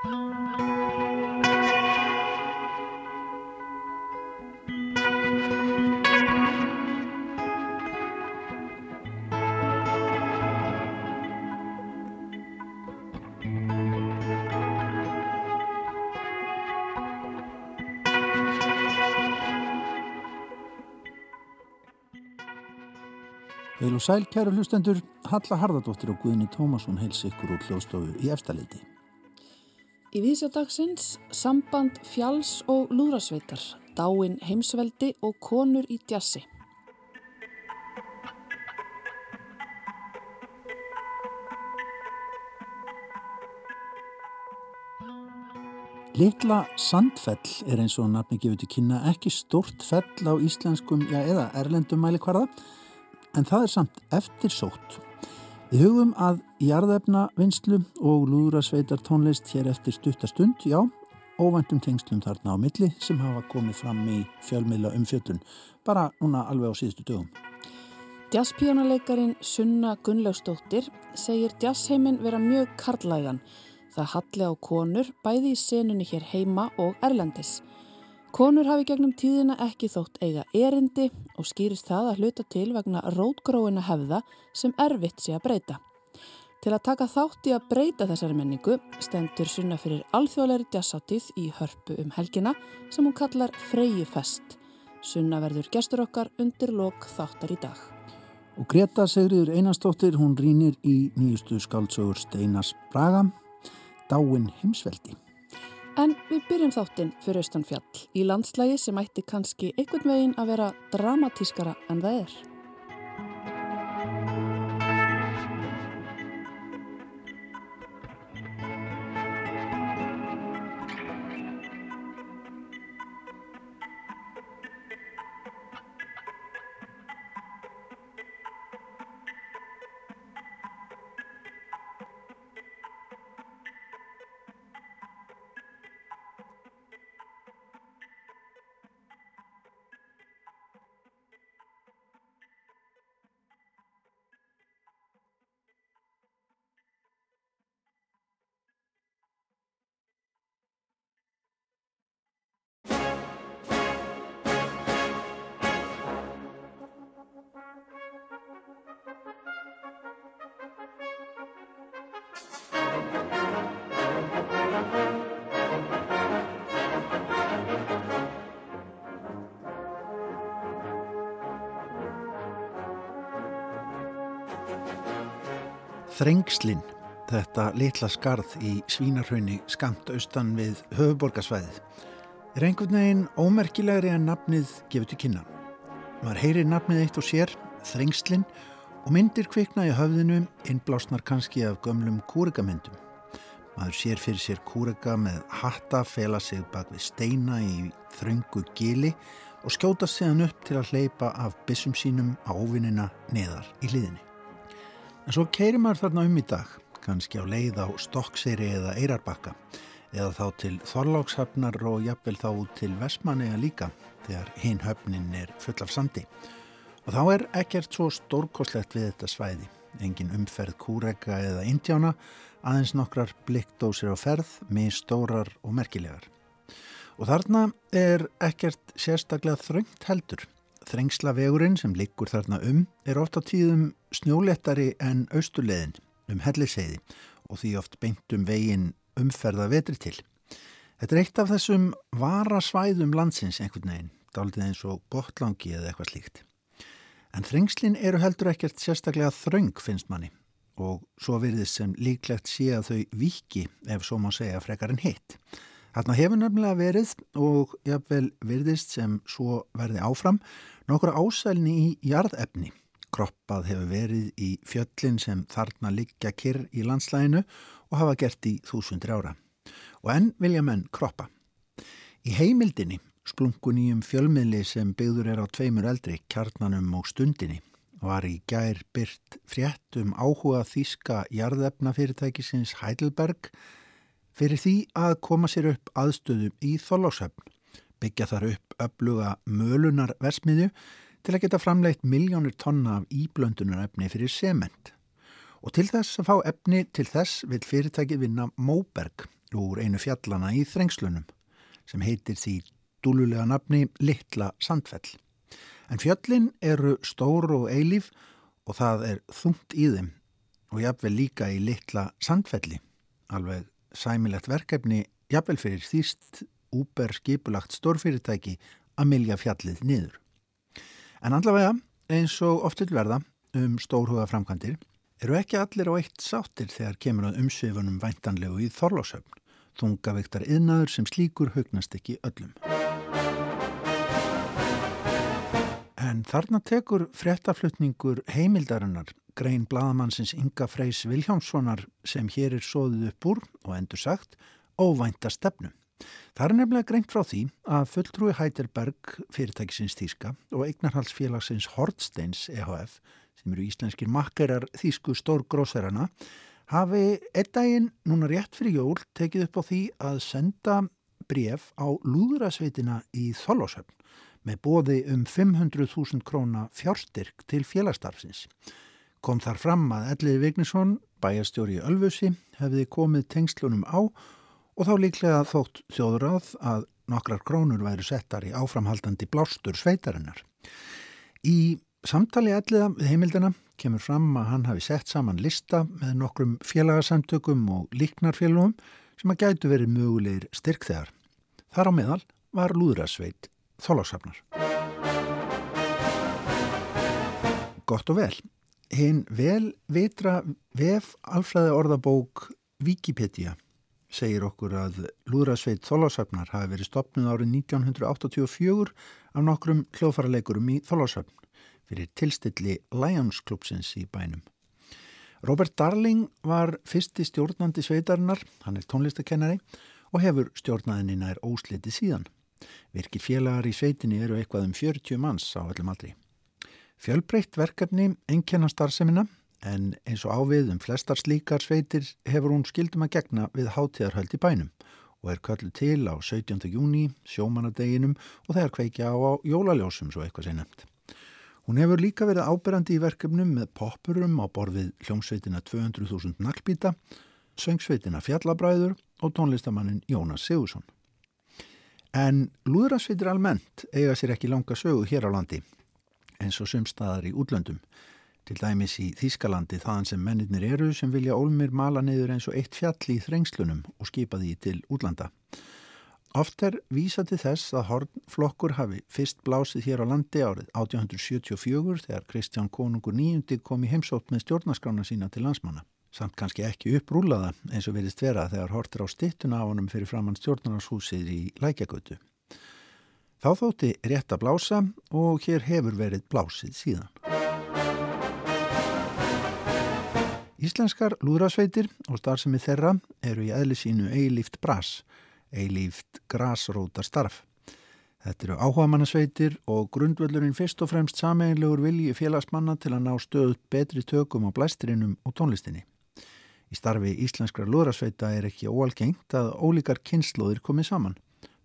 Heil og sæl, kæru hlustendur, Halla Harðardóttir og Guðni Tómasson heils ykkur úr hljóðstofu í efstaleiti. Í vísjadagsins samband fjáls og lúrasveitar, dáin heimsveldi og konur í djassi. Litla Sandfell er eins og nafni gefur til kynna ekki stort fell á íslenskum ja, eða erlendum mælikvarða en það er samt eftir sótt. Við hugum að jarðefna vinslu og lúðrasveitar tónlist hér eftir stuttastund, já, óvæntum tengslum þarna á milli sem hafa komið fram í fjölmiðla umfjöllun, bara núna alveg á síðustu dögum. Jazzpíjónaleikarin Sunna Gunnlaugstóttir segir jazzheimin vera mjög karlægan. Það halli á konur bæði í senunni hér heima og erlendis. Konur hafi gegnum tíðina ekki þótt eiga erindi og skýrist það að hluta til vegna rótgróina hefða sem erfitt sé að breyta. Til að taka þátt í að breyta þessari menningu stendur sunna fyrir alþjóðleiri jazzáttíð í hörpu um helgina sem hún kallar Freyju Fest. Sunna verður gestur okkar undir lok þáttar í dag. Og Greta Sigriður Einarstóttir, hún rínir í nýjustu skáldsögur Steinas Braga, Dáin heimsveldi. En við byrjum þáttinn fyrir Östanfjall í landslægi sem ætti kannski einhvern veginn að vera dramatískara en það er. Þrengslinn, þetta litla skarð í Svínarhaunni skamt austan við höfuborgarsvæðið, er einhvern veginn ómerkilegri en nafnið gefur til kynna. Maður heyrir nafnið eitt og sér, Þrengslinn, og myndir kvikna í höfðinu innblásnar kannski af gömlum kúrikamyndum. Maður sér fyrir sér kúrika með hatta fela sig bak við steina í þröngu gili og skjóta séðan upp til að hleypa af bissum sínum á óvinnina neðar í hliðinni. En svo keirir maður þarna um í dag, kannski á leið á Stokkseri eða Eirarbakka, eða þá til Þorlákshöfnar og jafnvel þá til Vestmanega líka, þegar hinn höfnin er full af sandi. Og þá er ekkert svo stórkoslegt við þetta svæði, engin umferð kúrega eða indjána, aðeins nokkrar blikkdósir á ferð, með stórar og merkilegar. Og þarna er ekkert sérstaklega þröngt heldur. Þrengsla vegurinn sem liggur þarna um er ofta tíðum snjólettari en austurleðin um helliseiði og því oft beintum veginn umferða vetri til. Þetta er eitt af þessum varasvæðum landsins einhvern veginn, dálítið eins og botlangi eða eitthvað slíkt. En þrengslinn eru heldur ekkert sérstaklega þröng finnst manni og svo virðist sem líklegt sé að þau viki ef svo má segja frekar en hitt. Þarna hefur nefnilega verið og jáfnvel virðist sem svo verði áfram nokkura ásælni í jarðefni. Kroppað hefur verið í fjöllin sem þarna liggja kyrr í landslæginu og hafa gert í þúsundir ára. Og enn vilja menn kroppa. Í heimildinni splungun í um fjölmiðli sem byggður er á tveimur eldri, kjarnanum og stundinni var í gær byrt frétt um áhuga þýska jarðefnafyrirtækisins Heidelberg fyrir því að koma sér upp aðstöðum í Þorlásöfn, byggja þar upp öfluga mölunar versmiðju til að geta framleitt miljónir tonna af íblöndunar efni fyrir sement. Og til þess að fá efni til þess vil fyrirtækið vinna Móberg, úr einu fjallana í Þrengslunum sem heitir því dúlulega nafni Littla Sandfell. En fjöllin eru stór og eilíf og það er þungt í þeim og jafnvel líka í Littla Sandfelli. Alveg sæmilegt verkefni jafnvel fyrir þýst úber skipulagt stórfyrirtæki að milja fjallið niður. En allavega eins og oftill verða um stórhuga framkvæmdir eru ekki allir á eitt sáttir þegar kemur að umsvifunum væntanlegu í Þorlásöfn, þungaveiktar yðnaður sem slíkur hugnast ekki öllum. En þarna tekur frettaflutningur heimildarinnar grein bladamannsins Inga Freys Viljámssonar sem hér er sóðið upp úr og endur sagt óvænta stefnum. Það er nefnilega greint frá því að fulltrúi Heidelberg fyrirtækisins Þíska og eignarhalsfélagsins Hortsteins EHF sem eru íslenskir makkerar Þísku stórgrósverana hafi einn daginn núna rétt fyrir jól tekið upp á því að senda bref á lúðrasveitina í Þollásöfn með bóði um 500.000 króna fjárstyrk til félagsstarfsins. Kom þar fram að Elliði Vignisson, bæjastjóri í Ölfusi, hefði komið tengslunum á og þá líklega þótt þjóðuráð að nokkrar krónur væru settar í áframhaldandi blástur sveitarinnar. Í samtali alliða við heimildina kemur fram að hann hafi sett saman lista með nokkrum félagasamtökum og líknarfélagum sem að gætu verið mögulegir styrkþegar. Þar á meðal var lúðrasveit þólásafnar. Gott og vel. Hinn vel vitra vef alfræði orðabók Wikipedia segir okkur að Lúðrasveit Þólásöfnar hafi verið stopnud árið 1984 af nokkrum hljóðfaraleikurum í Þólásöfn fyrir tilstilli Lions Clubsins í bænum. Robert Darling var fyrsti stjórnandi sveitarinnar, hann er tónlistakennari og hefur stjórnaðinni nær ósliti síðan. Virkir félagar í sveitinni eru eitthvað um 40 manns á öllum aldri. Fjölbreytt verkefni enkenna starfsemina en eins og ávið um flestar slíkar sveitir hefur hún skildum að gegna við hátíðarhöld í bænum og er köllu til á 17. júni, sjómanadeginum og þegar kveikja á, á jólaljósum svo eitthvað sé nefnt. Hún hefur líka verið ábyrrandi í verkefnum með poppurum á borfið hljómsveitina 200.000 naglbýta, söngsveitina Fjallabræður og tónlistamannin Jónas Sigursson. En lúðrasveitir almennt eiga sér ekki langa sögu hér á landi eins og sumstaðar í útlöndum til dæmis í Þískalandi þaðan sem mennirnir eru sem vilja Olmir mala neyður eins og eitt fjall í þrengslunum og skipa því til útlanda. Oft er vísa til þess að hornflokkur hafi fyrst blásið hér á landi árið 1874 þegar Kristján Konungur nýjundi kom í heimsótt með stjórnaskrána sína til landsmanna. Samt kannski ekki upprúlaða eins og verist vera þegar hortir á stittuna á honum fyrir framann stjórnarnashúsið í Lækjagötu. Þá þótti rétt að blása og hér hefur verið blásið síðan. Íslenskar lúðrasveitir og starfsemi þeirra eru í eðli sínu eilíft bras, eilíft grasrótar starf. Þetta eru áhugamannasveitir og grundvöldurinn fyrst og fremst sameinlegur vilji félagsmanna til að ná stöðut betri tökum á blæstirinnum og tónlistinni. Í starfi íslenskrar lúðrasveita er ekki óalgengt að ólíkar kynnslóðir komið saman.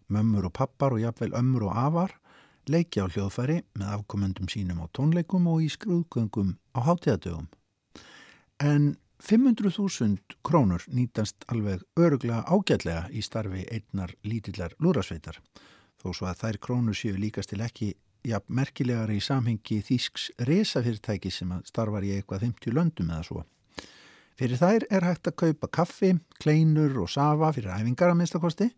Mömmur og pappar og jafnveil ömmur og afar leiki á hljóðfæri með afkomendum sínum á tónleikum og í skrúðgöngum á hátíðadögum. En 500.000 krónur nýtast alveg öruglega ágætlega í starfi einnar lítillar lúrasveitar þó svo að þær krónur séu líkast til ekki ja, merkilegar í samhengi þýsks resafyrirtæki sem starfar í eitthvað 50 löndum eða svo. Fyrir þær er hægt að kaupa kaffi, kleinur og safa fyrir æfingar að minnstakosti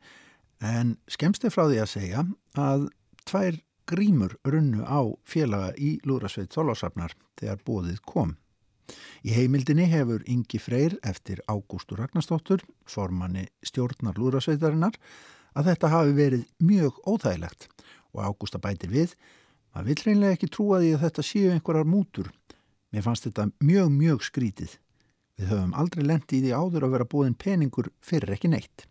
en skemst er frá því að segja að tvær grímur runnu á félaga í lúrasveit þólásafnar þegar bóðið kom. Í heimildinni hefur Ingi Freyr eftir Ágústur Ragnarstóttur, formanni stjórnar lúrasveitarinnar, að þetta hafi verið mjög óþægilegt og Ágústa bætir við að vill reynlega ekki trúa því að þetta séu einhverjar mútur. Mér fannst þetta mjög, mjög skrítið. Við höfum aldrei lendi í því áður að vera búin peningur fyrir ekki neitt.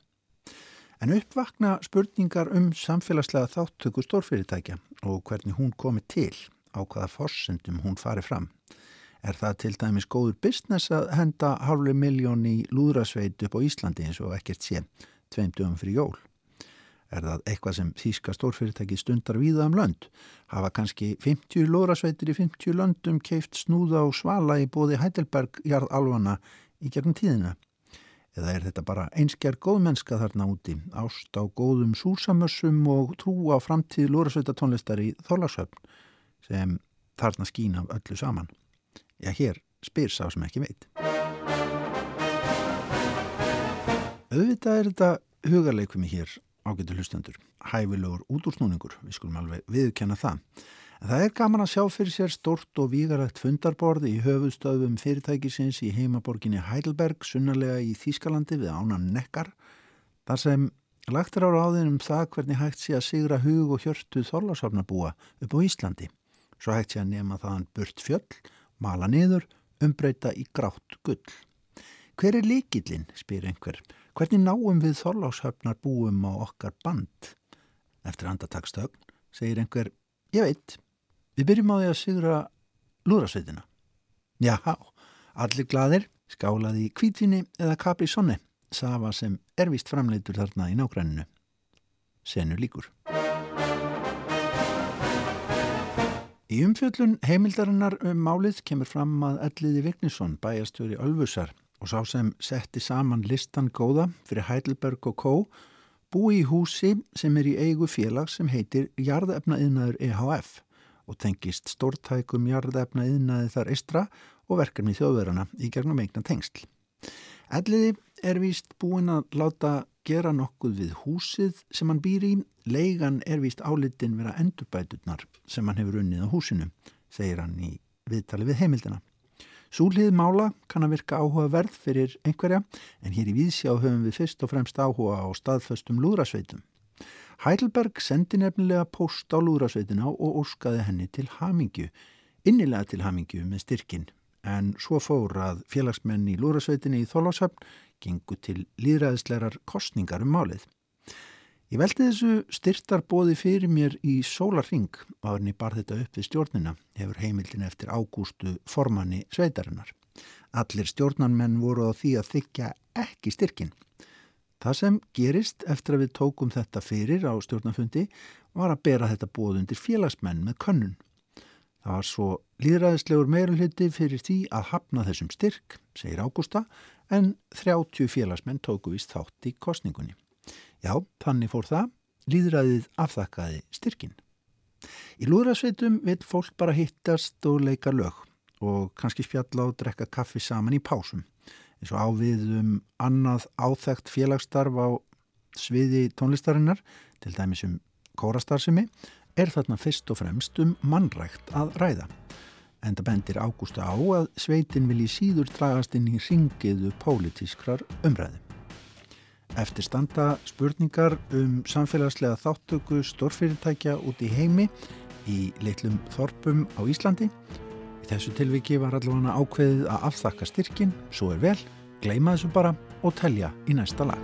En uppvakna spurningar um samfélagslega þáttöku stórfyrirtækja og hvernig hún komi til á hvaða forsendum hún fari fram. Er það til dæmis góður business að henda halvli miljón í lúðrasveit upp á Íslandi eins og ekkert sé, tveim dögum fyrir jól? Er það eitthvað sem þýska stórfyrirtæki stundar víða um lönd? Hafa kannski 50 lúðrasveitir í 50 löndum keift snúða og svala í bóði Heidelberg jarðalvana í gegnum tíðina? Eða er þetta bara einskjær góðmennska þarna úti, ást á góðum súsamössum og trú á framtíð lúrasveita tónlistar í Þólasöfn sem þarna skín af öllu saman? Já, hér spyr sá sem ekki veit. Auðvitað er þetta hugarleikumi hér ágættu hlustendur, hæfilegur útúrsnúningur, við skulum alveg viðkenna það. En það er gaman að sjá fyrir sér stort og vígarætt fundarborð í höfustöðum fyrirtækisins í heimaborginni Heidelberg, sunnarlega í Þýskalandi við ánan nekkar, þar sem lagt er á ráðinum það hvernig hægt sé að sigra hug og hjörtu þorlasofnabúa upp á Íslandi. Svo hægt sé að nema þaðan burt fjöll, mala niður, umbreyta í grátt gull. Hver er líkillin, spyr einhver. Hvernig náum við þorláshöfnar búum á okkar band? Eftir andartakstögn segir einhver, ég veit, við byrjum á því að sigra lúrasveitina. Já, allir gladir, skálaði í kvítvinni eða kapri sonni, safa sem er vist framleitur þarna í nágræninu. Senu líkur. Í umfjöllun heimildarinnar um málið kemur fram að Elliði Vignisson, bæjastjóri Ölfusar og sá sem setti saman listan góða fyrir Heidelberg og Kó búi í húsi sem er í eigu félag sem heitir Jarðefnaðinaður EHF og tengist stórtækum jarðefnaðinaði þar eistra og verkefni þjóðverðana í gegnum eignan tengsl. Elliði er víst búin að láta gera nokkuð við húsið sem hann býr í. Leigan er víst álitin vera endurbæturnar sem hann hefur unnið á húsinu, segir hann í viðtali við heimildina. Súlið mála kann að virka áhuga verð fyrir einhverja en hér í Víðsjá höfum við fyrst og fremst áhuga á staðföstum lúðrasveitum. Heidelberg sendi nefnilega post á lúðrasveitina og óskaði henni til hamingju, innilega til hamingju með styrkin en svo fór að félagsmenn í lúðrasveitinni í Þólásöfn gengu til líðræðislegar kostningar um málið. Ég veldi þessu styrtar bóði fyrir mér í sólarring og að henni bar þetta upp við stjórnina hefur heimildin eftir ágústu formanni sveitarinnar. Allir stjórnarmenn voru á því að þykja ekki styrkin. Það sem gerist eftir að við tókum þetta fyrir á stjórnarfundi var að bera þetta bóð undir félagsmenn með könnun. Það var svo líðræðislegur meirulhyti fyrir því að hafna þessum styrk, segir Ágústa, en 30 félagsmenn tóku vist þátt í kostningunni. Já, þannig fór það, líðræðið afþakkaði styrkin. Í lúðrasveitum vil fólk bara hittast og leika lög og kannski spjalla og drekka kaffi saman í pásum. Eins og áviðum annað áþægt félagsstarf á sviði tónlistarinnar, til dæmis um kórastarfsemi, er þarna fyrst og fremst um mannrækt að ræða. Enda bendir Ágústa á að sveitin vilji síður dragast inn í ringiðu pólitískrar umræði. Eftir standa spurningar um samfélagslega þáttöku stórfyrirtækja út í heimi í litlum þorpum á Íslandi. Í þessu tilviki var allavega ákveðið að afþakka styrkin, svo er vel, gleima þessu bara og telja í næsta lag.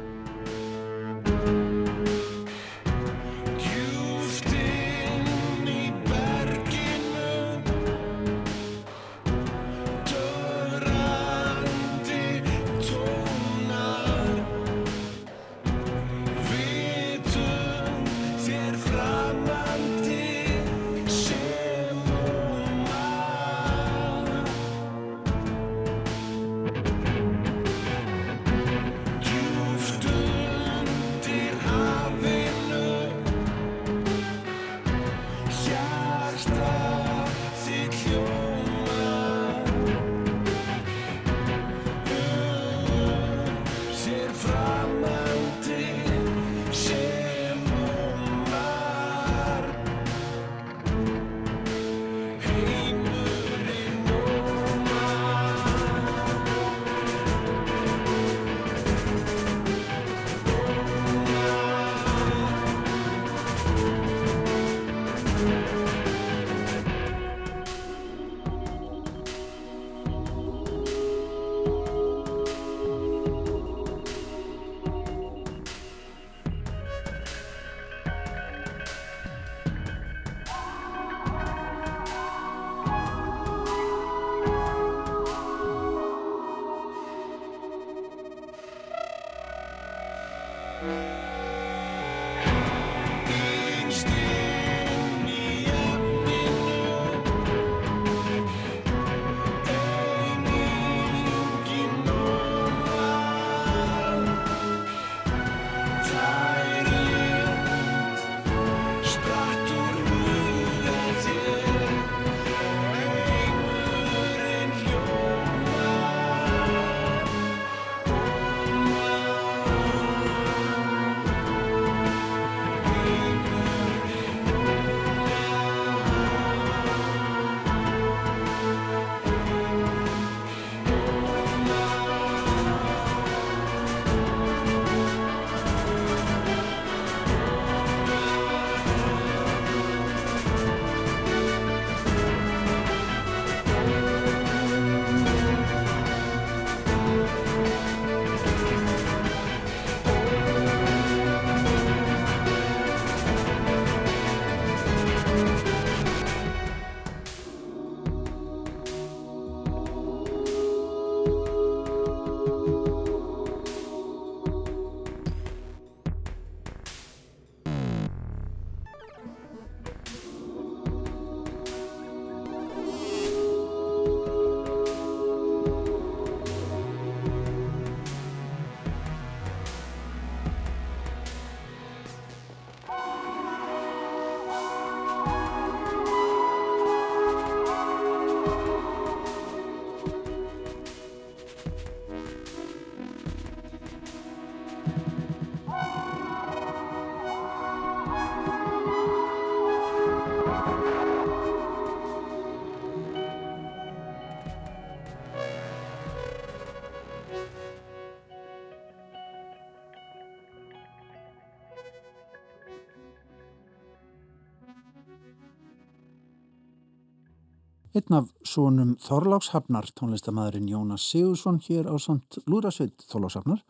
Einn af svonum Þorlákshafnar, tónlistamæðurinn Jónas Sigursson hér á samt Lúrasveit Þorlákshafnar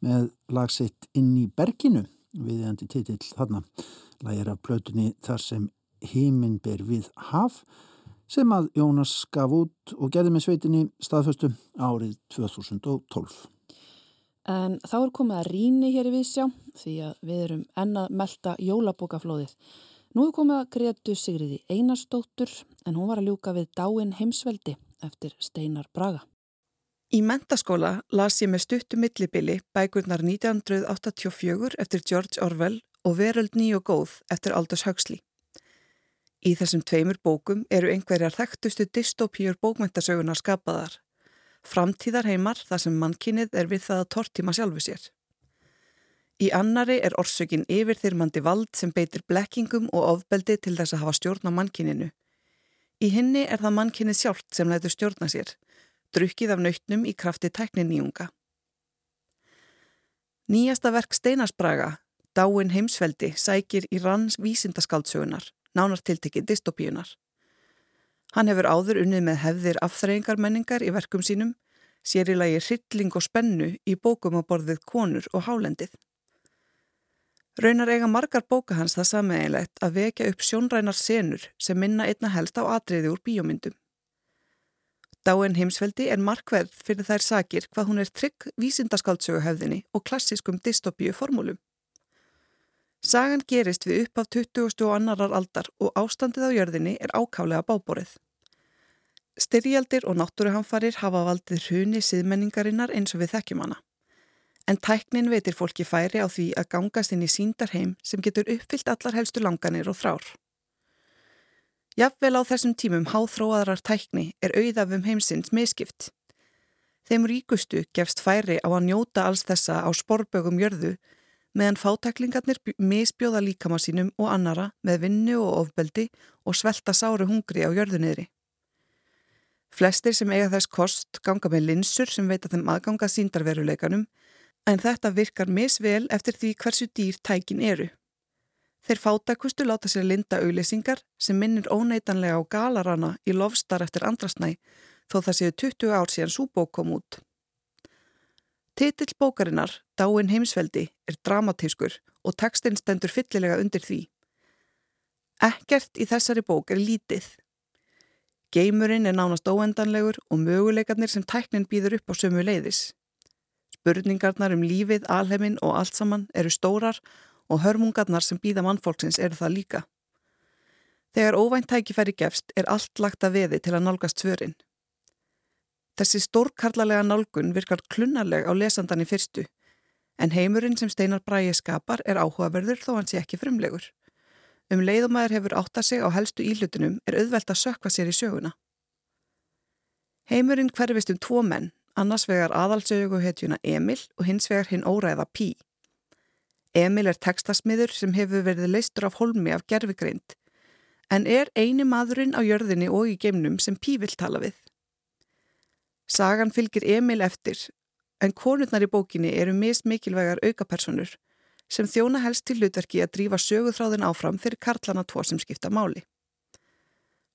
með lagsitt inn í berginu við endi titill þarna. Lægir af blötunni þar sem heiminn ber við haf sem að Jónas gaf út og gerði með sveitinni staðföstu árið 2012. En þá er komið að ríni hér í Vísjá því að við erum ennað melda jólabókaflóðið. Nú er komið að Gretu Sigriði Einarstóttur en hún var að ljúka við dáin heimsveldi eftir Steinar Braga. Í mentaskóla las ég með stuttu millibili bækurnar 1984 eftir George Orwell og Veröld ný og góð eftir Aldous Huxley. Í þessum tveimur bókum eru einhverjar þekktustu dystopíur bókmentasögunar skapaðar. Framtíðar heimar þar sem mannkinnið er við það að tortíma sjálfu sér. Í annari er orsökin yfirþyrmandi vald sem beitir blekkingum og ofbeldi til þess að hafa stjórn á mannkininu. Í hinni er það mannkinið sjálft sem lætur stjórna sér, drukkið af nautnum í krafti tækniníunga. Nýjasta verk Steinasbraga, Dáin heimsveldi, sækir í ranns vísindaskáldsögunar, nánartiltekki dystopíunar. Hann hefur áður unnið með hefðir afþreyingar menningar í verkum sínum, sér í lagi hrylling og spennu í bókum á borðið konur og hálendið. Raunar eiga margar bóka hans það sameigilegt að vekja upp sjónrænar senur sem minna einna helst á atriði úr bíómyndum. Dáin heimsveldi er markverð fyrir þær sakir hvað hún er trygg vísindaskáldsöguhöfðinni og klassiskum dystopíu formúlum. Sagan gerist við upp af 20. og annarar aldar og ástandið á jörðinni er ákálega báborið. Styrjaldir og náttúruhamfarir hafa valdið hruni síðmenningarinnar eins og við þekkjum hana en tæknin veitir fólki færi á því að gangast inn í síndarheim sem getur uppfyllt allar helstu langanir og þrár. Jafnvel á þessum tímum háþróaðrar tækni er auðafum heimsins miskipt. Þeim ríkustu gefst færi á að njóta alls þessa á sporbögum jörðu meðan fátaklingarnir misbjóða líkama sínum og annara með vinnu og ofbeldi og svelta sáru hungri á jörðunniðri. Flestir sem eiga þess kost ganga með linsur sem veita þeim aðganga síndarveruleikanum en þetta virkar misvel eftir því hversu dýr tækin eru. Þeir fátakustu láta sér linda auðlýsingar sem minnir óneitanlega á galarana í lofstar eftir andrasnæ þó það séu 20 ár síðan súbók kom út. Titill bókarinnar, Dáin heimsveldi, er dramatískur og tekstinn stendur fyllilega undir því. Ekkert í þessari bók er lítið. Geimurinn er nánast óendanlegur og möguleikarnir sem tæknin býður upp á sömu leiðis. Spurningarnar um lífið, alheimin og allt saman eru stórar og hörmungarnar sem býða mannfólksins eru það líka. Þegar óvænt tækifæri gefst er allt lagt að veði til að nálgast svörin. Þessi stórkarlalega nálgun virkar klunarleg á lesandan í fyrstu, en heimurinn sem Steinar Bræi skapar er áhugaverður þó hans sé ekki frumlegur. Um leiðumæður hefur átta sig á helstu ílutunum er auðvelt að sökva sér í söguna. Heimurinn hverfist um tvo menn, annars vegar aðalsauðuguhetjuna Emil og hins vegar hinn óræða Pí. Emil er tekstasmiður sem hefur verið leistur af holmi af gerfigreind, en er eini maðurinn á jörðinni og í geimnum sem Pí vil tala við. Sagan fylgir Emil eftir, en konurnar í bókinni eru mist mikilvægar aukapersonur sem þjóna helst til hlutverki að drífa söguþráðin áfram fyrir karlana tvo sem skipta máli.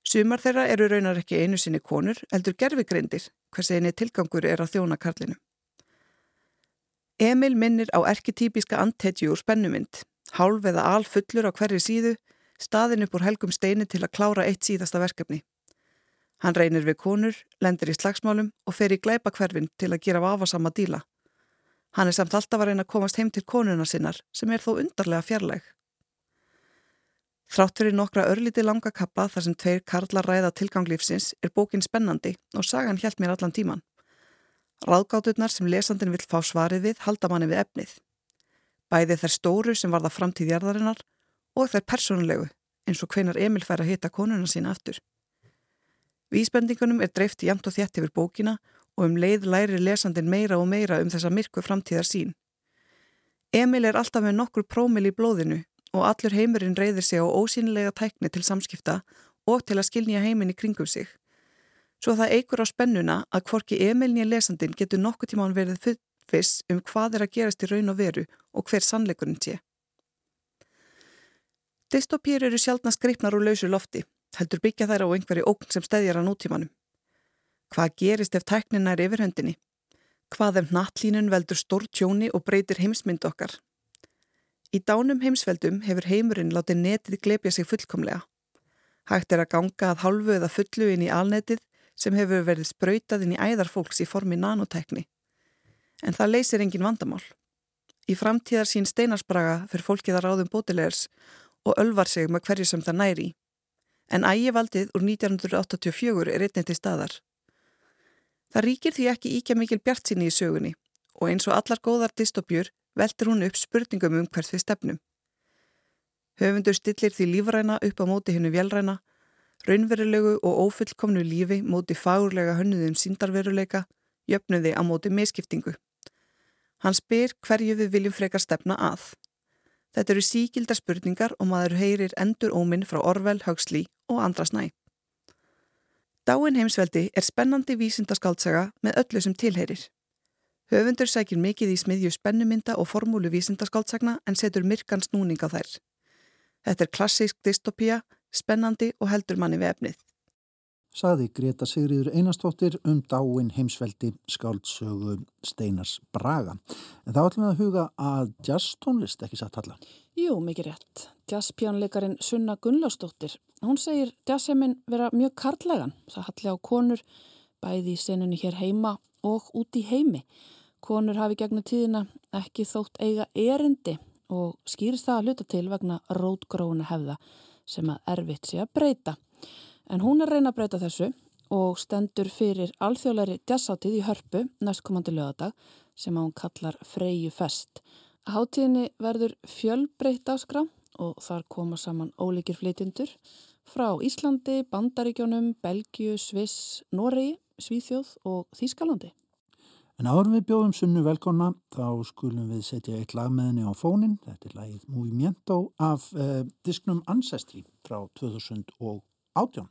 Sumar þeirra eru raunar ekki einu sinni konur, eldur gerfigreindir, hvers eini tilgangur er að þjóna karlinu. Emil minnir á erketýpiska antetju úr spennumynd, hálf eða al fullur á hverju síðu, staðin upp úr helgum steini til að klára eitt síðasta verkefni. Hann reynir við konur, lendir í slagsmálum og fer í gleipa hverfin til að gera vafasama díla. Hann er samt alltaf að reyna að komast heim til konuna sinnar sem er þó undarlega fjarlæg. Þrátt fyrir nokkra örlíti langa kappa þar sem tveir karlar ræða tilganglífsins er bókin spennandi og sagan hjælt mér allan tíman. Ráðgáturnar sem lesandin vil fá svarið við halda manni við efnið. Bæði þær stóru sem var það framtíðjarðarinnar og þær personlegu eins og hvenar Emil fær að hita konuna sína aftur. Vísbendingunum er dreift jæmt og þjætt yfir bókina og um leið læri lesandin meira og meira um þessa myrku framtíðar sín. Emil er alltaf með nokkur prómil í blóðinu og allur heimurinn reyðir sig á ósýnilega tækni til samskipta og til að skilnja heiminn í kringum sig. Svo það eigur á spennuna að hvorki Emilnija lesandin getur nokkuð tíma án verið fullfiss um hvað er að gerast í raun og veru og hver sannleikurinn sé. Dystopýr eru sjálfna skripnar úr lausu lofti heldur byggja þær á einhverju ógn sem stæðjar á nútímanum. Hvað gerist ef tæknin er yfirhöndinni? Hvað ef nattlínun veldur stór tjóni og breytir heimsmynd okkar? Í dánum heimsveldum hefur heimurinn látið netið glepja sig fullkomlega. Hægt er að ganga að hálfu eða fullu inn í alnetið sem hefur verið sprautað inn í æðar fólks í formi nanotekni. En það leysir engin vandamál. Í framtíðar sín steinarsbraga fyrir fólkið að ráðum bótilegers og ölvar sig með hverju sem það næri. En ægivaldið úr 1984 er einnig til staðar. Það ríkir því ekki íkja mikil bjart síni í sögunni og eins og allar góðar dystopjur veldur hún upp spurningum um hvert við stefnum. Höfundur stillir því lífræna upp á móti hennu velræna, raunverulegu og ófullkomnu lífi móti fagurlega hönnuðum síndarveruleika, jöfnuði á móti meðskiptingu. Hann spyr hverju við viljum frekar stefna að. Þetta eru síkildar spurningar og maður heyrir endur óminn frá Orvel, Huxley og andra snæ. Dáin heimsveldi er spennandi vísindaskaldsaga með öllu sem tilheyrir. Höfundur sækir mikið í smiðju spennumynda og formúlu vísindaskáldsagna en setur myrkan snúning á þær. Þetta er klassísk dystopía, spennandi og heldur manni við efnið. Saði Greta Sigriður Einarstóttir um dáin heimsveldi skáldsögu Steinars Braga. En þá ætlum við að huga að jazztónlist ekki satt allar. Jú, mikið rétt. Jazzpjánleikarin Sunna Gunnlaustóttir. Hún segir jazzheiminn vera mjög karlægan. Það halli á konur bæði í senunni hér heima og út í heimi. Konur hafi gegnum tíðina ekki þótt eiga erindi og skýrst það að hluta til vegna rótgróna hefða sem að erfitt sé að breyta. En hún er reyna að breyta þessu og stendur fyrir alþjóðleiri jazzáttíð í hörpu næstkomandi lögadag sem hún kallar Freyju Fest. Háttíðinni verður fjölbreytt áskrá og þar koma saman ólíkir flytindur frá Íslandi, Bandaríkjónum, Belgiu, Sviss, Noregi, Svíþjóð og Þýskalandi. En árum við bjóðum sunnu velkonna þá skulum við setja eitt lag með henni á fónin. Þetta er lagið Movimiento af eh, disknum Ancestry frá 2018.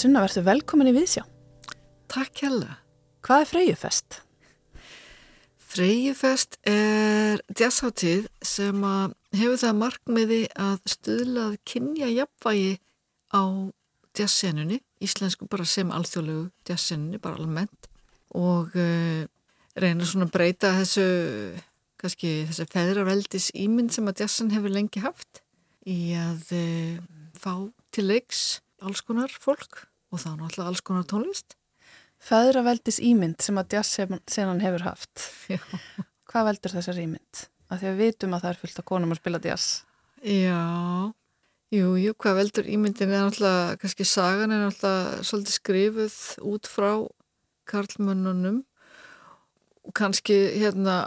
Sunna, verður velkomin í Viðsjá. Takk hella. Hvað er Freyjufest? Freyjufest er jazzháttíð sem hefur það markmiði að stuðlað kynja jafnvægi á jazzsenunni, íslensku bara sem alþjóðlegu jazzsenunni, bara almennt og uh, reyna svona að breyta þessu, kannski þessu feðraveldis ímynd sem að jazzan hefur lengi haft í að uh, fá til leiks alls konar fólk og er náttúrulega alls konar tónlist. Föðraveldis ímynd sem að jazz senan hefur haft. Já. Hvað veldur þessar ímynd? Af því að við vitum að það er fullt af konum að spila jazz. Já, jú, jú, hvað veldur ímyndin er náttúrulega, kannski sagan er náttúrulega svolítið skrifuð út frá karlmönnunum kannski hérna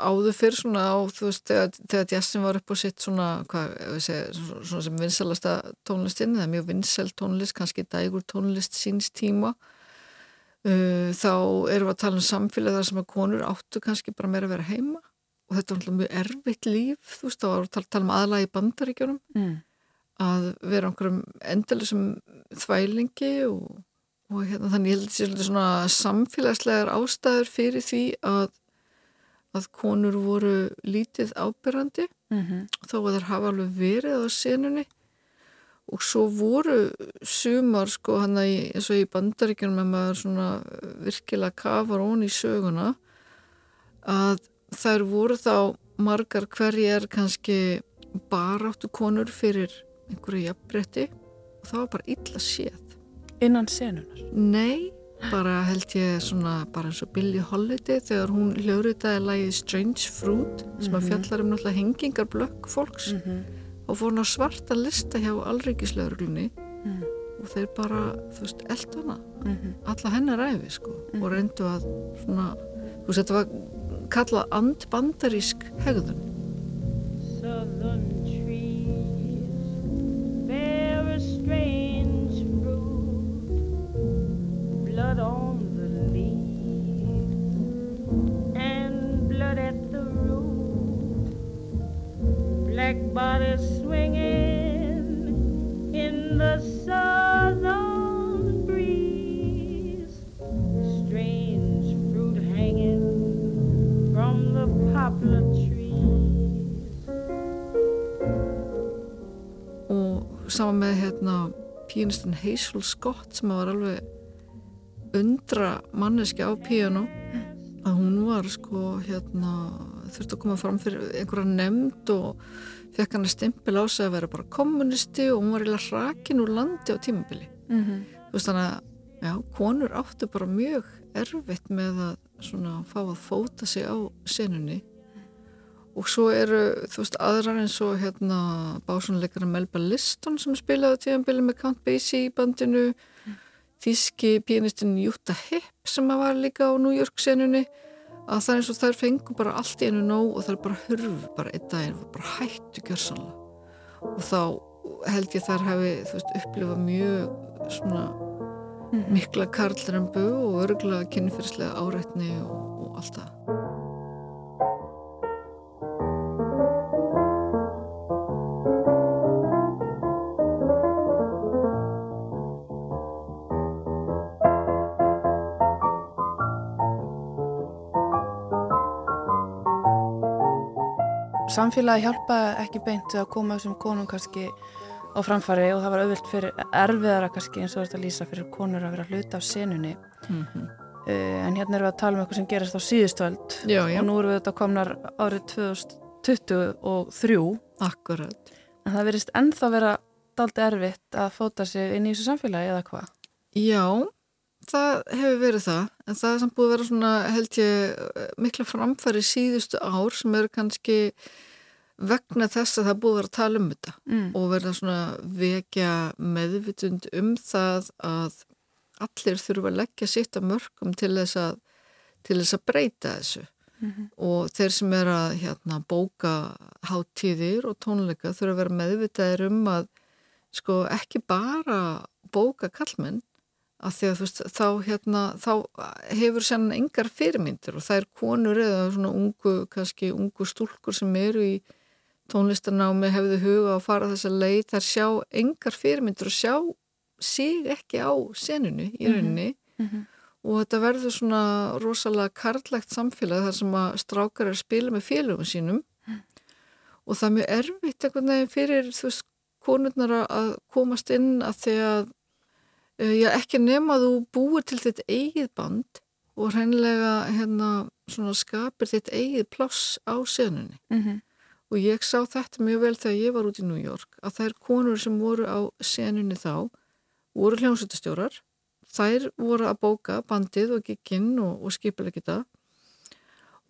áður fyrr svona á þú veist þegar, þegar jazzin var upp á sitt svona, hvað, segja, svona sem vinsalasta tónlistinn, það er mjög vinsel tónlist, kannski dægur tónlist síns tíma uh, þá erum við að tala um samfélag þar sem að konur áttu kannski bara meira að vera heima og þetta var mjög erfitt líf þú veist, þá var að tala um aðlægi bandaríkjónum mm. að vera einhverjum endilisum þvælingi og, og hérna þannig ég held þetta er svona samfélagslegar ástæður fyrir því að að konur voru lítið ábyrrandi mm -hmm. þó að þær hafa alveg verið á senunni. Og svo voru sumar sko hann að eins og í bandaríkjunum með maður svona virkilega kafar ón í söguna að þær voru þá margar hverjar kannski baráttu konur fyrir einhverju jafnbretti og það var bara illa séð Innan senunar? Nei bara held ég svona bara eins og Billie Holiday þegar hún hljóriðaði lægið Strange Fruit sem að mhm. fjallar um náttúrulega hengingar blökk fólks mm -hmm. og fór hún á svarta lista hjá allríkislauglunni mm. og þeir bara, þú veist, elduna mm -hmm. alla hennar æfi sko -hmm. og mhm. reyndu að svona, þú veist, þetta var kallað andbandarísk hegðun Southern Bodies swinging in the southern breeze. Strange fruit hanging from the poplar trees. Og saman með hérna píanistinn Hazel Scott sem var alveg undra manneski á píano að hún var sko hérna þurfti að koma fram fyrir einhverja nefnd og fekk hann að stimpil á sig að vera bara kommunisti og hún var eiginlega hrakin úr landi á tímabili. Mm -hmm. þú veist þannig að já, konur áttu bara mjög erfitt með að svona fá að fóta sig á senunni. Og svo eru þú veist aðrar eins og hérna básunleikara Melba Liston sem spilaði tímabili með Count Basie í bandinu. Þíski pianistin Jutta Hipp sem var líka á New York senunni að það er eins og þær fengur bara allt í einu nóg og er bara hurfu bara einn daginn og bara hættu gjörsanlega og þá held ég þær þú veist upplifað mjög svona mhm. mikla karlrembu og örgulega kynfyrslega áreitni og, og allt það samfélagi hjálpaði ekki beint að koma þessum konum kannski á framfari og það var auðvilt fyrir erfiðara kannski eins og þetta lýsa fyrir konur að vera hluta af senunni. Mm -hmm. uh, en hérna erum við að tala um eitthvað sem gerast á síðustöld og nú erum við þetta komnar árið 2023 Akkurat. En það verist ennþá vera daldi erfitt að fóta sig inn í þessu samfélagi eða hvað? Já það hefur verið það en það er samt búið að vera svona held ég mikla framfæri síðustu ár sem eru kannski vegna þess að það búið að vera að tala um þetta mm. og verða svona vekja meðvitund um það að allir þurfa að leggja sitt að mörgum til þess að, til þess að breyta þessu mm -hmm. og þeir sem er að hérna, bóka háttíðir og tónleika þurfa að vera meðvitaðir um að sko ekki bara bóka kallmenn að því að þú veist þá, hérna, þá hefur sérna engar fyrirmyndir og það er konur eða svona ungu, kannski ungu stúlkur sem eru í tónlistanámi hefðu huga að fara þessa leið þar sjá engar fyrirmyndur og sjá sig ekki á senunu í mhm. rauninni mm -hmm. og þetta verður svona rosalega karlægt samfélag þar sem að strákar er að spila með félögum sínum mm. og það er mjög erfitt einhvern veginn fyrir þú veist konurnar að komast inn að því að já, ekki nema að þú búir til þitt eigið band og hreinlega hérna svona skapir þitt eigið ploss á senunni mm -hmm og ég sá þetta mjög vel þegar ég var út í New York að er konur sem voru á senunni þá voru hljómsveitastjórar þær voru að bóka bandið og gikinn og, og skipilegita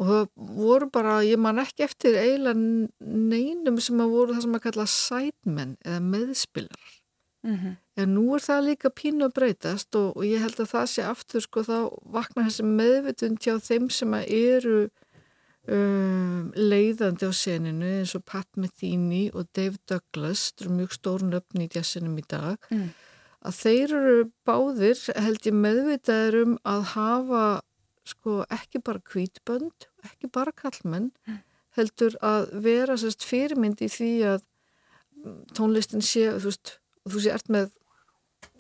og það voru bara, ég man ekki eftir eiginlega neinum sem að voru það sem að kalla sætmenn eða meðspilar mm -hmm. en nú er það líka pínu að breytast og, og ég held að það sé aftur sko þá vakna þessi meðvitund hjá þeim sem eru um, leiðandi á seninu eins og Pat Metheny og Dave Douglas, það eru mjög stórn öfni í jazzinum í dag mm. að þeir eru báðir held ég meðvitaður um að hafa sko ekki bara kvítbönd, ekki bara kallmenn, heldur að vera sérst fyrirmynd í því að tónlistin sé, þú veist, þú sé ert með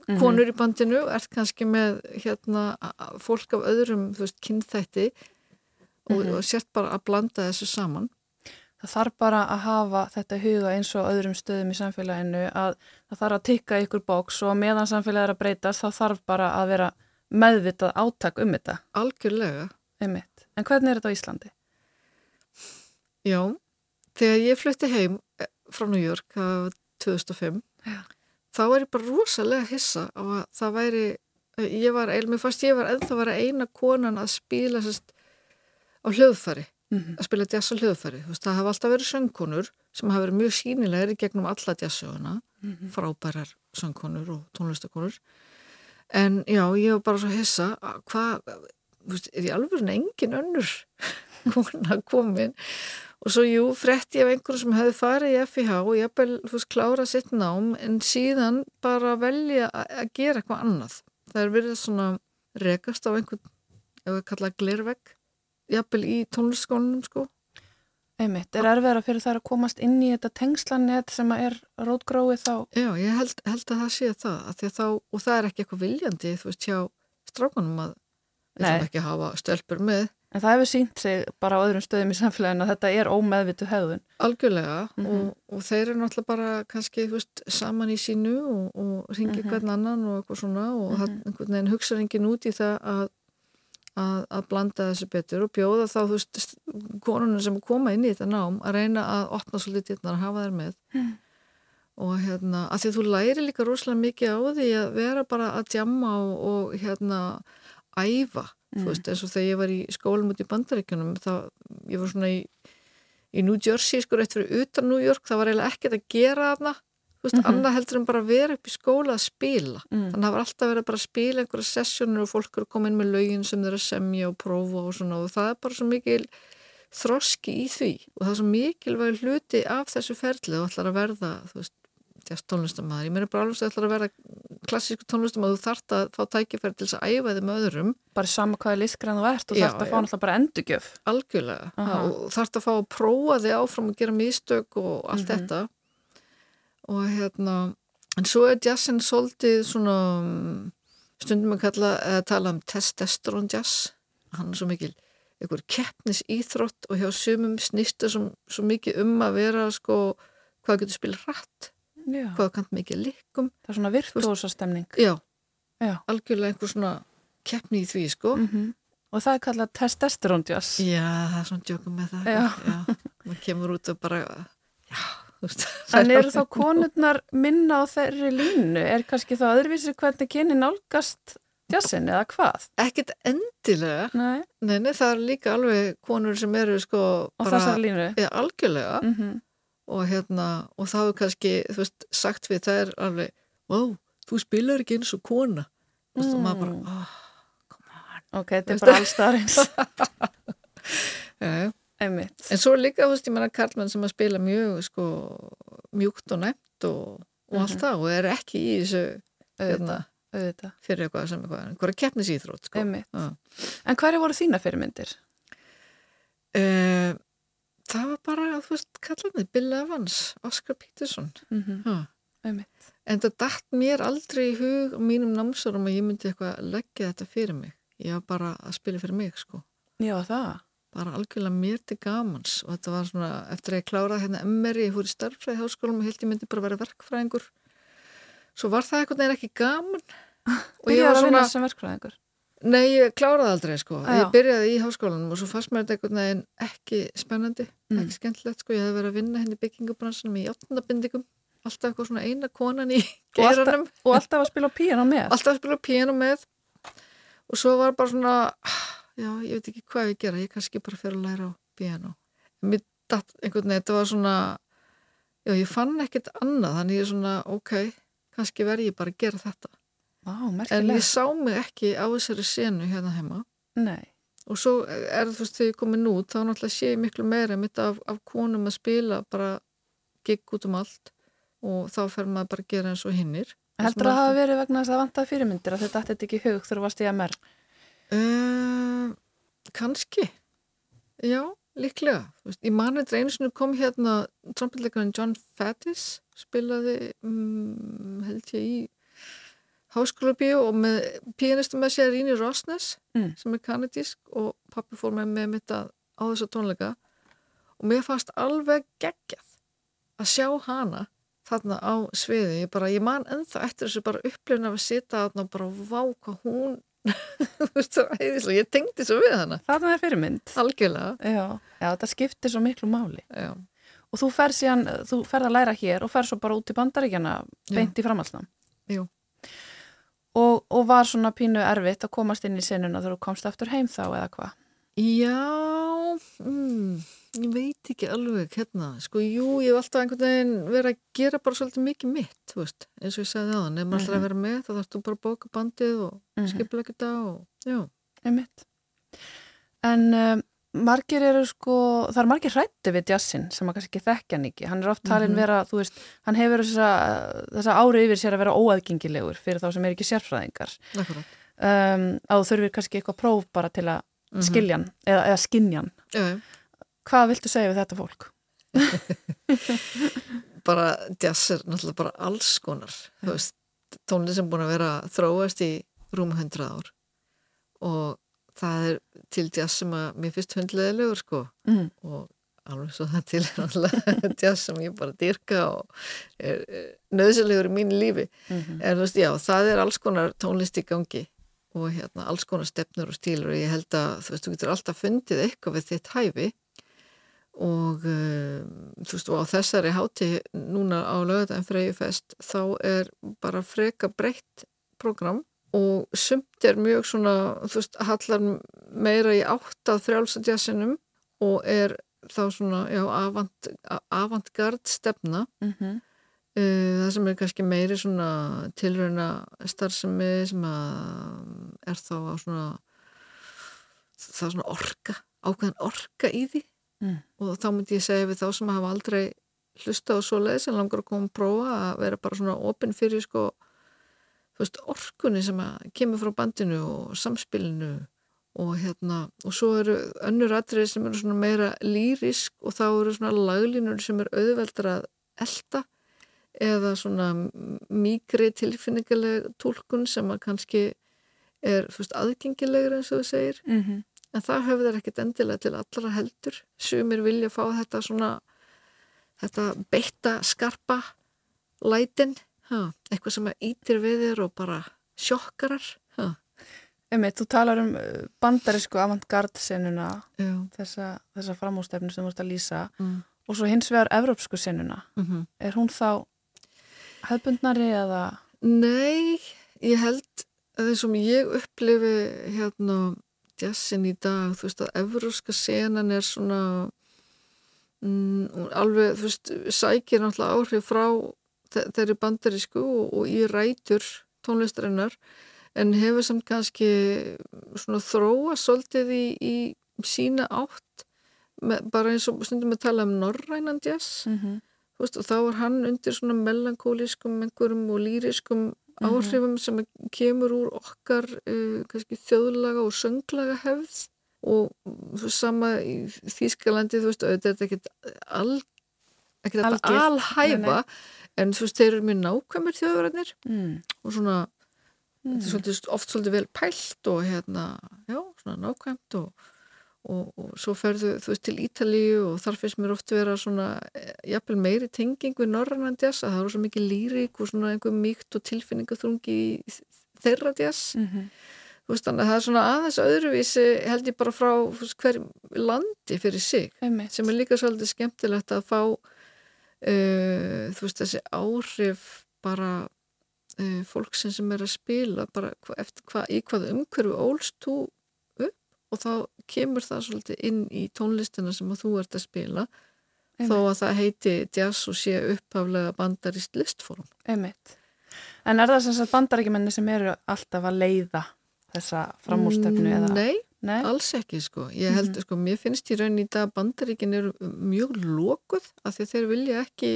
mhm. konur í bandinu, ert kannski með hérna fólk af öðrum, þú veist, kynþætti og, mm -hmm. og sért bara að blanda þessu saman. Það þarf bara að hafa þetta huga eins og öðrum stöðum í samfélaginu að það þarf að tikka ykkur bóks og meðan samfélagið er að breytast þá þarf bara að vera meðvitað átak um þetta. Algjörlega. Einmitt. En hvernig er þetta á Íslandi? Já, þegar ég flutti heim eh, frá New York 2005 Já. Þá er ég bara rosalega hissa á að það væri, ég var, mér fannst ég var ennþá að vera eina konan að spila sérst á hljóðfari, mm -hmm. að spila jazz á hljóðfari. Veist, það hafa alltaf verið söngkonur sem hafa verið mjög sínilegri gegnum alla jazzsöguna, mm -hmm. frábærar söngkonur og tónlistakonur en já, ég var bara svo hissa hvað, er ég alveg engin önnur kona komin og svo jú, fretti ég af einhverju sem hefði farið í FIH og ég hef vel klára sitt nám en síðan bara velja að gera eitthvað annað það er verið svona rekast á einhvern, ef við kalla glervegg jafnvel í tónlistskónunum sko Einmitt, er erfiðara fyrir það að komast inn í þetta tengslanett sem er rótgróið þá? Já, ég held, held að það sé það, að þá, og það er ekki eitthvað viljandi, þú veist, hjá strákunum að við þurfum ekki að hafa stölpur með. En það hefur sínt sig bara á öðrum stöðum í samfélaginu að þetta er ómeðvitu höfðun. Algjörlega, mm -hmm. og, og þeir eru náttúrulega bara kannski, veist, saman í sínu og, og ringi mm -hmm. hvern annan og eitthvað svona og mm -hmm. hugsa engin út í það að að, að blanda þessu betur og bjóða þá þú veist konunum sem koma inn í þetta nám að reyna að opna svolítið dittnar að hafa þær með mm. og hérna að því að þú læri líka rosalega mikið á því að vera bara að djamma og, og hérna æfa, mm. þú veist eins og þegar ég var í skólum út í bandaríkunum þá ég var svona í í New Jersey sko rétt fyrir utan New York það var eiginlega ekkert að gera þarna Þú veist, mm -hmm. annað heldur en bara vera upp í skóla að spila. Mm. Þannig að það var alltaf verið að bara spila einhverja sessjónur og fólk eru inn með laugin sem þeir að semja og prófa og svona og það er bara svo mikil þroski í því og það er svo mikilvæg hluti af þessu ferli og ætlar að verða, þú veist, þess tónlistamæður. Ég meina bara alveg að það ætlar að verða klassísku tónlistamæður þú þart að fá tækifæri til þess að æfa þið með öðrum. Bara sama hvaða lískgræn þú ert og þart að fá náttúrulega bara endugjöf. Algjörlega. Uh -huh. Og þart að fá að prófa þig áfram og gera mistök og allt mm -hmm. þetta og hérna en svo er jazzin svolítið svona stundum að kalla að tala um testosterone jazz hann er svo mikil einhver keppnis íþrótt og hjá sumum snýsta svo, svo mikið um að vera sko hvað getur spil rætt hvað kann mikið likum það er svona virtuósa stemning já, já, algjörlega einhver svona keppni í því sko mm -hmm. og það er kallað testosterone jazz já, það er svona djókum með það já, maður kemur út og bara já En eru þá konurnar minna á þeirri línu? Er kannski þá öðruvísi hvernig kynni nálgast jazzin eða hvað? Ekkit endilega. Nei. Nei, nei, það er líka alveg konur sem eru sko á þessar línu? Algjörlega. Mm -hmm. Og hérna, og þá er kannski, þú veist, sagt við það er alveg, wow, þú spilar ekki eins og kona. Mm. og maður bara, oh. Ok, þetta er bara allstarins. Einmitt. En svo líka, þú veist, ég menna Karlmann sem að spila mjög sko, mjúkt og næmt og, og mm -hmm. allt mhm. það og er ekki í þessu hérna, auðvitað. fyrir eitthvað sem eitthvað, einhverja keppnisýþrótt sko. En hverju voru þína fyrirmyndir? Uh, það var bara, þú veist, Karlmann Bill Evans, Oscar Peterson. Mm -hmm. En það dætt mér aldrei í hug og mínum námsurum að ég myndi eitthvað leggja þetta fyrir mig. Ég var bara að spila fyrir mig, sko. Já, það. Bara algjörlega mér til gamans. Og þetta var svona, eftir að ég kláraði hérna MR, ég fór í starffræði háskólum og held ég myndi bara vera verkfræðingur. Svo var það eitthvað neina ekki gaman. Og ég var svona? Nei, ég kláraði aldrei sko Já. ég byrjaði í háskólanum og svo fannst mér þetta eitthvað neina ekki spennandi, mm. ekki skemmtilegt sko ég hef verið að vinna henni hérna í 8. bindingum alltaf eitthvað svona eina konan í Og alltaf- geiranum Og alltaf að spila á píano með. alltaf að spila piano með og svo var bara svona já, ég veit ekki hvað ég gera, ég kannski bara fyrir að læra á piano mér datt einhvern veginn, þetta var svona já, ég fann ekkert annað þannig ég er svona, ok, kannski verð ég bara að gera þetta, Vá, en ég sá mig ekki á þessari senu hérna heima. Nei. og svo er þú veist, þegar ég komin út þá náttúrulega sé ég miklu meira mitt af, af konum að spila bara gigg út um allt. Og þá fer maður bara að gera eins og hinnir. Heldur að það hafa verið vegna þess að það vantaði fyrirmyndir að þetta ætti ekki í hug þú varst í MR? Uh, kannski. Já, líklega. Veist, mani þetta einu sinni kom hérna trompetleikarinn John Faddis spilaði um, held ég í háskóla bíó og með pianistu með sér Ríni Rosnes Mm. sem er kanadísk og pappi fór með með mitt að á þessu tónleika og mér fannst alveg geggjað að sjá hana þarna á sviði, ég bara, ég man ennþá eftir þessu bara upplifin af að sita þarna og bara vá hvað hún þú veist það var heiðislega, ég tengdi svo við hana Það er fyrirmynd. algjörlega, Já. Já, þetta skiptir svo miklu máli. já, Og þú fer síðan, þú ferð að læra hér og fer svo bara út í bandaríkjana beint í framhalsnam. Jú. Og, og var svona pínu erfitt að komast inn í sinnuna þegar þú komst aftur heim þá eða hvað? já mm, ég veit ekki alveg hérna, sko, jú, ég hef alltaf einhvern veginn verið að gera bara svolítið mikið mitt, þú veist, eins og ég sagði á þann ef maður ætlar að vera með, þá þarfst þú bara að bóka bandið og mm Mhm. skipla ekki það og, já, Einmitt. En um, margir eru sko, það er margir hrætti við jazzin sem að kannski ekki þekkja hann ekki. Hann er oft talin Mhm. vera, þú veist, hann hefur þessa, þessa ári yfir sér að vera óaðgengilegur fyrir þá sem er ekki sérfræðingar. Um, að þú þurfir kannski eitthvað próf bara til að Mhm. skilja hann eða, eða skinja hann. já, já. Hvað viltu segja við þetta fólk? bara jazz er náttúrulega bara alls konar þú veist, tónlist sem búin að vera þróast í rúm 100 ár og það er til jazz sem að mér finnst hundleðilegur sko. Mm. og alveg svo það til er náttúrulega jazz sem ég bara dyrka og er, er nöðsilegur í mínu lífi. Mm en þú veist, já, það er alls konar tónlist í gangi og hérna alls konar stefnur og stílur og ég held að þú veist, þú getur alltaf fundið eitthvað við þitt hæfi. Og um, þú veist, og á þessari háti núna á lögðan freyjufest þá er bara freka breytt program og sumt er mjög svona, þú veist, hallar meira í átt að frjálsadjassinum og er þá svona, já, avant, avantgard stefna -hmm. Uh, það sem er kannski meiri svona tilrauna starfsemi sem að er þá á svona það er svona orka, ákveðan orka í því Mm. og þá myndi ég segja við þá sem hafa aldrei hlusta á svoleið sem langar að koma að prófa að vera bara svona opinn fyrir sko veist, orkunni sem kemur frá bandinu og samspilinu og hérna, og svo eru önnur atrið sem eru svona meira lýrisk og þá eru svona laglínur sem er auðveldar að elda eða svona mýgri tilfinningaleg tólkun sem að kannski er fyrst aðgengilegur eins og þú segir. Mm -hmm. en það höfðar ekkit endilega til allra heldur. Sumir vilja fá þetta svona þetta beitta skarpa lætin ha, eitthvað sem ítir við þér og bara sjokkarar? Einmitt, þú talar um uh, bandarísku avantgard senuna, já, þessa, þessa framústefnu sem þú ert að lýsa mm, og svo hins vegar evrópsku senuna. mm Er hún þá hefbundnari eða... Nei, ég held að og ég upplifi hérna jazzin í dag, þú veist að evróska senan er svona mm, alveg, þú veist, sækir náttúrulega áhrif frá þeirri bandarísku og, og í rætur tónlistarinnar en hefur samt kannski svona þróa svolítið í, í sína átt með, bara eins og stundum að tala um norrænan jazz Mm -hmm. Veist, og þá er hann undir svona melankólískum og lýriskum Mhm. áhrifum sem kemur úr okkar uh, kannski þjóðlaga og sönglaga hefð og sama í Þýskalandi, þú veist, auðvitað er þetta ekkert ekkert þetta alhæfa en þú veist, þeir eru mjög nákvæmur þjóðverðarnir Mm. og svona Mm. þetta er svolítið, oft svolítið vel pælt og hérna, já, svona nákvæmt og, og, og svo ferðu þú veist til Ítalíu og þar finnst mér oft vera svona, eh, jafnvel meiri tenging við norrannan jazz, að það eru svo mikið lýrik og svona einhver mýkt og tilfinningaþrungi í þeirra jazz Mm -hmm. þú veist þannig að það er svona aðeins öðruvísi held ég bara frá þú veist, hver landi fyrir sig Einmitt. sem er líka svolítið skemmtilegt að fá uh, þú veist þessi áhrif bara uh, fólksin sem er að spila bara hva, eftir hva, í hvað umhverfu ólst þú upp og þá kemur það svolítið inn í tónlistina sem þú ert að spila Einmitt. þó að það heiti jazz og sé upphaflega bandarist listform Einmitt. En er það sem sagt bandarækjumenni sem eru alltaf að leiða þessa framúrstöfnu eða? Nei, Nei, alls ekki sko. Ég held, mm. sko, mér finnst í raunin í dag bandaríkin eru mjög lókuð af því að þeir vilja ekki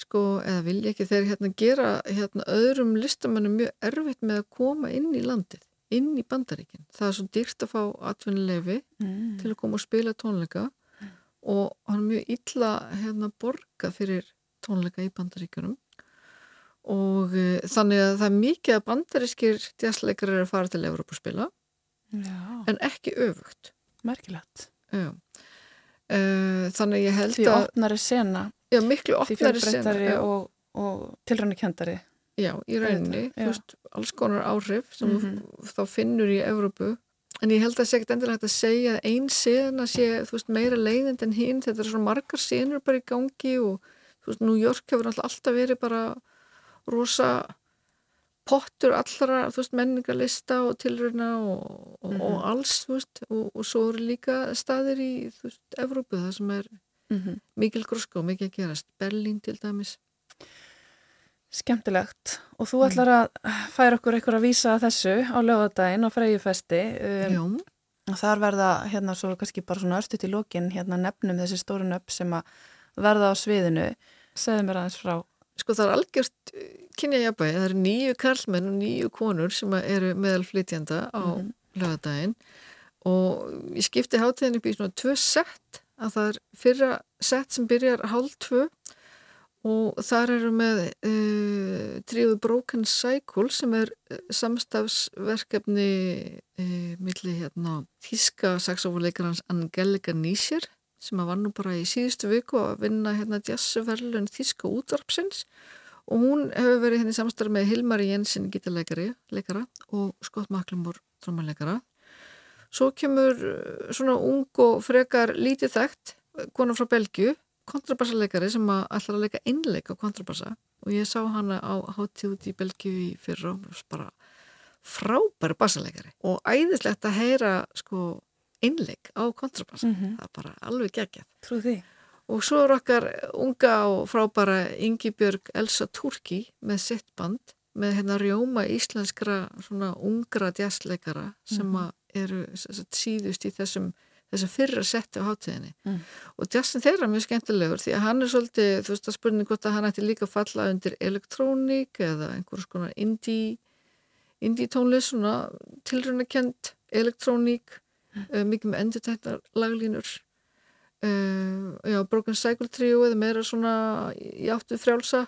sko, eða vilja ekki þeir hérna gera hérna öðrum listamannum mjög erfitt með að koma inn í landið, inn í bandaríkin. Það er svo dýrt að fá atvinnulefi mm. til að koma og spila tónleika mm. og hann er mjög illa hérna borga fyrir tónleika í bandaríkunum og uh, þannig að það er mikið að bandarískir jazzleikar eru að fara til Európa að spila Já. en ekki öfugt. Merkilegt. Uh, Þannig að ég held Því að Því opnari sena. Já, miklu opnari sena og, og tilröndi kjentari Já, í rauninni, þú veist, alls konar áhrif sem mm -hmm. þá finnur í Európu en ég held að það sé ekkert endilegt að segja að einn sena sé, veist, meira leiðind en hinn, þetta er svona margar senur bara í gangi og þú veist, New York hefur alltaf verið bara rosa pottur allra veist, menningarlista og tilröna og, og, mm -hmm. og mhm. alls veist, og, og svo eru líka staðir í veist, Evrópu það sem er mm -hmm. mikil gróska og mikil að gerast Berlín til dæmis Skemtilegt og þú ætlar að færa okkur eitthvað að vísa þessu á lögadaginn og freyjufesti um, og þar verða hérna svo kannski bara svona örstuðt í lókin hérna nefnum þessi stóru nöpp sem að verða á sviðinu segðu mér aðeins frá sko það er algjört eh, kynjajabæði, það eru nýju karlmenn og nýju konur sem eru meðal flytjanda á mm -hmm. lögadaginn og ég skipti hátíðin upp í svona tvö sett að það er fyrra sett sem byrjar hálf tvö. Og þar eru með uh, eh, tríuðu Broken Cycle sem er uh, samstafsverkefni uh, millir hérna þíska saxofóleikarans Angelika Nísir sem að var nú bara í síðustu viku að vinna hérna jazzverlun Þíska útvarpsins. Og hún hefur verið hérna samstarf með Hilmari Jensen gítarleikari og Scott Macklemore trómanleikara. Svo kemur uh, svona ung og frekar lítið þekkt konar frá Belgiu, kontrabassaleikari sem að ætlar að leika einleik á kontrabassa. Og ég sá hana á hátíð út í Belgiu í fyrra bara frábæri bassaleikari og æðislegt að heyra sko einleik á kontrabassa mm -hmm. það er bara alveg geggjað Trú því og svo er okkar unga og frábæra Ingi Björg Elsa Turki með sitt band með hérna rjóma íslenskra svona ungra jazzleikara sem mm -hmm. eru síðust í þessum þessum fyrra setti á hátíðinni mm. og jazzin þeirra er mjög skemmtilegur því að hann er svolítið, þú veist að spurning hvort að hann ætti líka að falla undir elektrónik eða einhvers konar indie indie tónlist, svona tilröndakent elektrónik uh, mikið með endurtæknar laglínur. Uh, já, Broken Cycle Trio eða meira svona í áttu frjálsa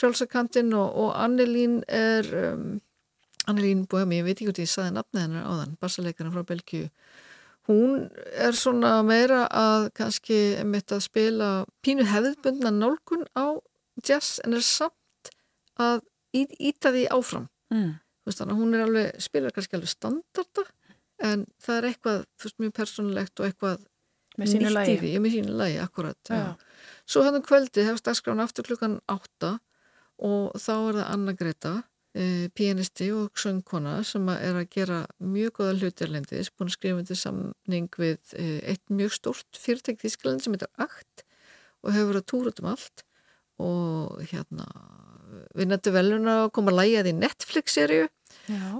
frjálsakantinn og, og Annelín er um, Annelín Bohemi, ég veit ekki hvort ég saði nafnið hennar á þann, bassaleikana frá Belgíu. Hún er svona meira að kannski mitt að spila pínu hefðbundna nálgun á jazz en er samt að íta því áfram. Mm. hún er alveg, spilar kannski alveg standarda en það er eitthvað fyrst mjög persónulegt og eitthvað með sínu lagi, ég, með sínu lagi akkurat, svo hann um kvöldi hefst dagskrána aftur klukkan 8 og þá er það Anna Greta eh, pianisti og söngkona sem er að gera mjög goða hlutirlendis, búin að skrifa til samning við eh, eitt mjög stórt fyrirtækt í Ískland sem heitir Akt og hefur verið að túra um allt. Og hérna við nættu veluna að koma að læja því Netflix-serju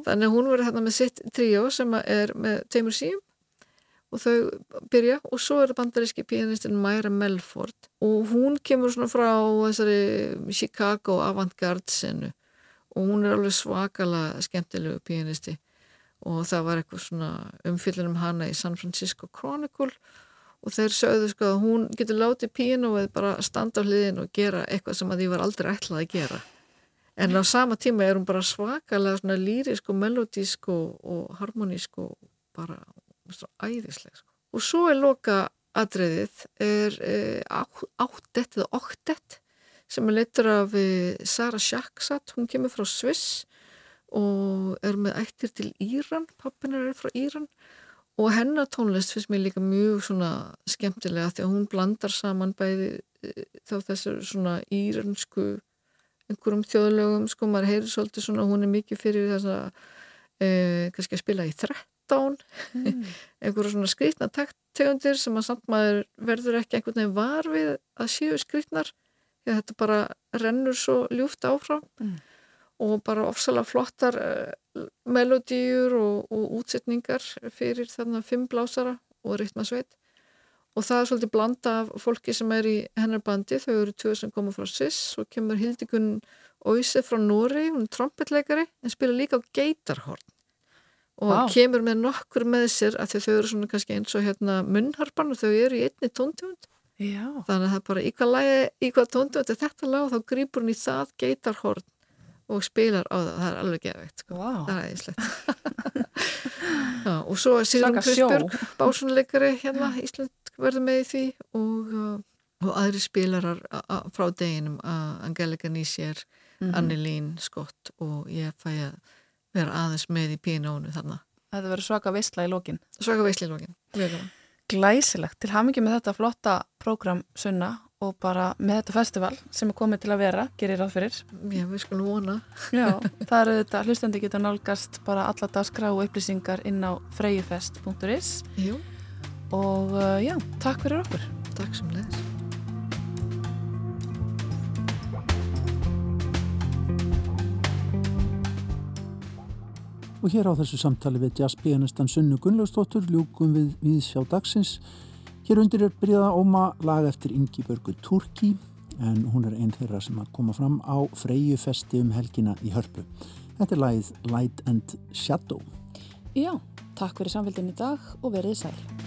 þannig að hún verður hérna með sitt tríó sem er með teimur síum og þau byrja. Og svo er bandaríski pianistin Myra Melford og hún kemur svona frá þessari Chicago avantgarde senu og hún er alveg svakala skemmtilegu pianisti og það var eitthvað svona umfyllin um hana í San Francisco Chronicle. Og þeir sögðu sko að hún getur látið píanoið bara standa á hliðin og gera eitthvað sem að því var aldrei ætlað að gera en á sama tíma er hún bara svakalega lýrisk og melodísk og, og harmonísk og bara æðisleg sko. og svo er loka atriðið er e, áttett eða oktett sem er leitur af e, Sara Shaksat, hún kemur frá Sviss og er með ættir til Íran, pappin er frá Íran. Og hennar tónlist finnst mér líka mjög svona skemmtilega því að hún blandar saman bæði e, þá þessar svona írensku einhverjum þjóðlögum sko, maður heyrir svolítið svona, hún er mikið fyrir þess að e, kannski að spila í 13 mm. einhverju svona skrítna takttegundir sem að samt maður verður ekki einhvern veginn var við að séu skrítnar því að þetta bara rennur svo ljúft áfram mm. og bara ofsalega flottar uh, melodíur og, og útsetningar fyrir þarna fimm blásara og ritmasveit og það er svolítið blanda af fólki sem er í hennar bandi, þau eru tvö sem koma frá SIS og kemur Hildigun Óise frá Nóri, hún er trompetleikari en spila líka á geitarhorn. Og wow. kemur með nokkur með sér að þau eru svona kannski eins og hérna munnharpan og þau eru í einni tóntjónd þannig að það er bara í hvað, lagi, í hvað tóntjónd er þetta og þá grýpur hún í það geitarhorn og spilar á það, það er alveg gefið sko. wow. það er æðislegt. Og svo er Sigrun Kristbjörg básunleikari hérna Ísland verður með því og, uh, og aðri spilarar frá deginum Angelika Nísjér, mm -hmm. Anni Lín Skott og ég fæ að vera aðeins með í pínónu þarna. Þetta verður svaka veistla í lókin Svaka veistla í lókin Glæsilegt, til hamingi með þetta flotta prógram sunna og bara með þetta festival sem er komið til að vera, gerir ráð fyrir. Já, við skulum vona. Já, það eru þetta, hlustandi geta nálgast bara alla dagskrá og upplýsingar inn á freyjufest.is og uh, já, takk fyrir okkur Takk sem leðis Og hér á þessu samtali við jazzpianistan Sunnu Gunnlaustóttur ljúkum við viðsjá dagsins Hér undir er byrjað að óma lag eftir Ingi Börgur Turki en hún er einn þeirra sem að koma fram á freyju festi um helgina í hörpu. Þetta er lagið Light and Shadow. Já, takk fyrir samfélgin í dag og verið sæl.